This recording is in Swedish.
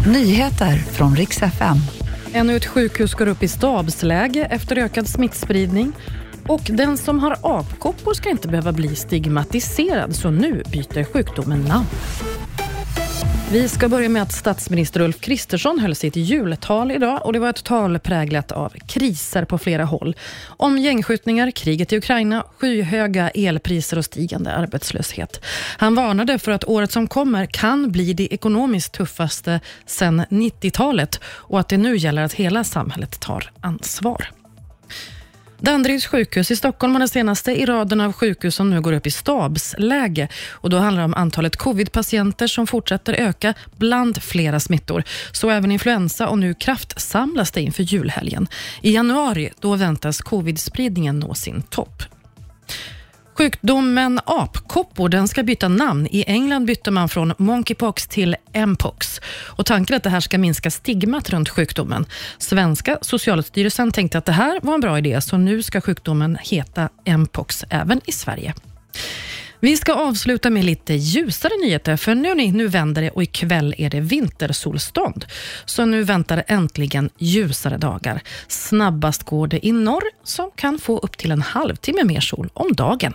Nyheter från riks FM. Ännu ett sjukhus går upp i stabsläge efter ökad smittspridning. Och den som har apkoppor ska inte behöva bli stigmatiserad, så nu byter sjukdomen namn. Vi ska börja med att statsminister Ulf Kristersson höll sitt jultal idag och det var ett tal präglat av kriser på flera håll. Om gängskjutningar, kriget i Ukraina, skyhöga elpriser och stigande arbetslöshet. Han varnade för att året som kommer kan bli det ekonomiskt tuffaste sedan 90-talet och att det nu gäller att hela samhället tar ansvar. Danderyds sjukhus i Stockholm var det senaste i raden av sjukhus som nu går upp i stabsläge. Och då handlar det om antalet covid-patienter som fortsätter öka bland flera smittor. Så även influensa och nu kraftsamlas det inför julhelgen. I januari då väntas covid-spridningen nå sin topp. Sjukdomen apkoppor den ska byta namn. I England bytte man från monkeypox till mpox. Och tanken är att det här ska minska stigmat runt sjukdomen. Svenska Socialstyrelsen tänkte att det här var en bra idé, så nu ska sjukdomen heta mpox även i Sverige. Vi ska avsluta med lite ljusare nyheter, för nu, nu vänder det och ikväll är det vintersolstånd. Så nu väntar äntligen ljusare dagar. Snabbast går det i norr, som kan få upp till en halvtimme mer sol om dagen.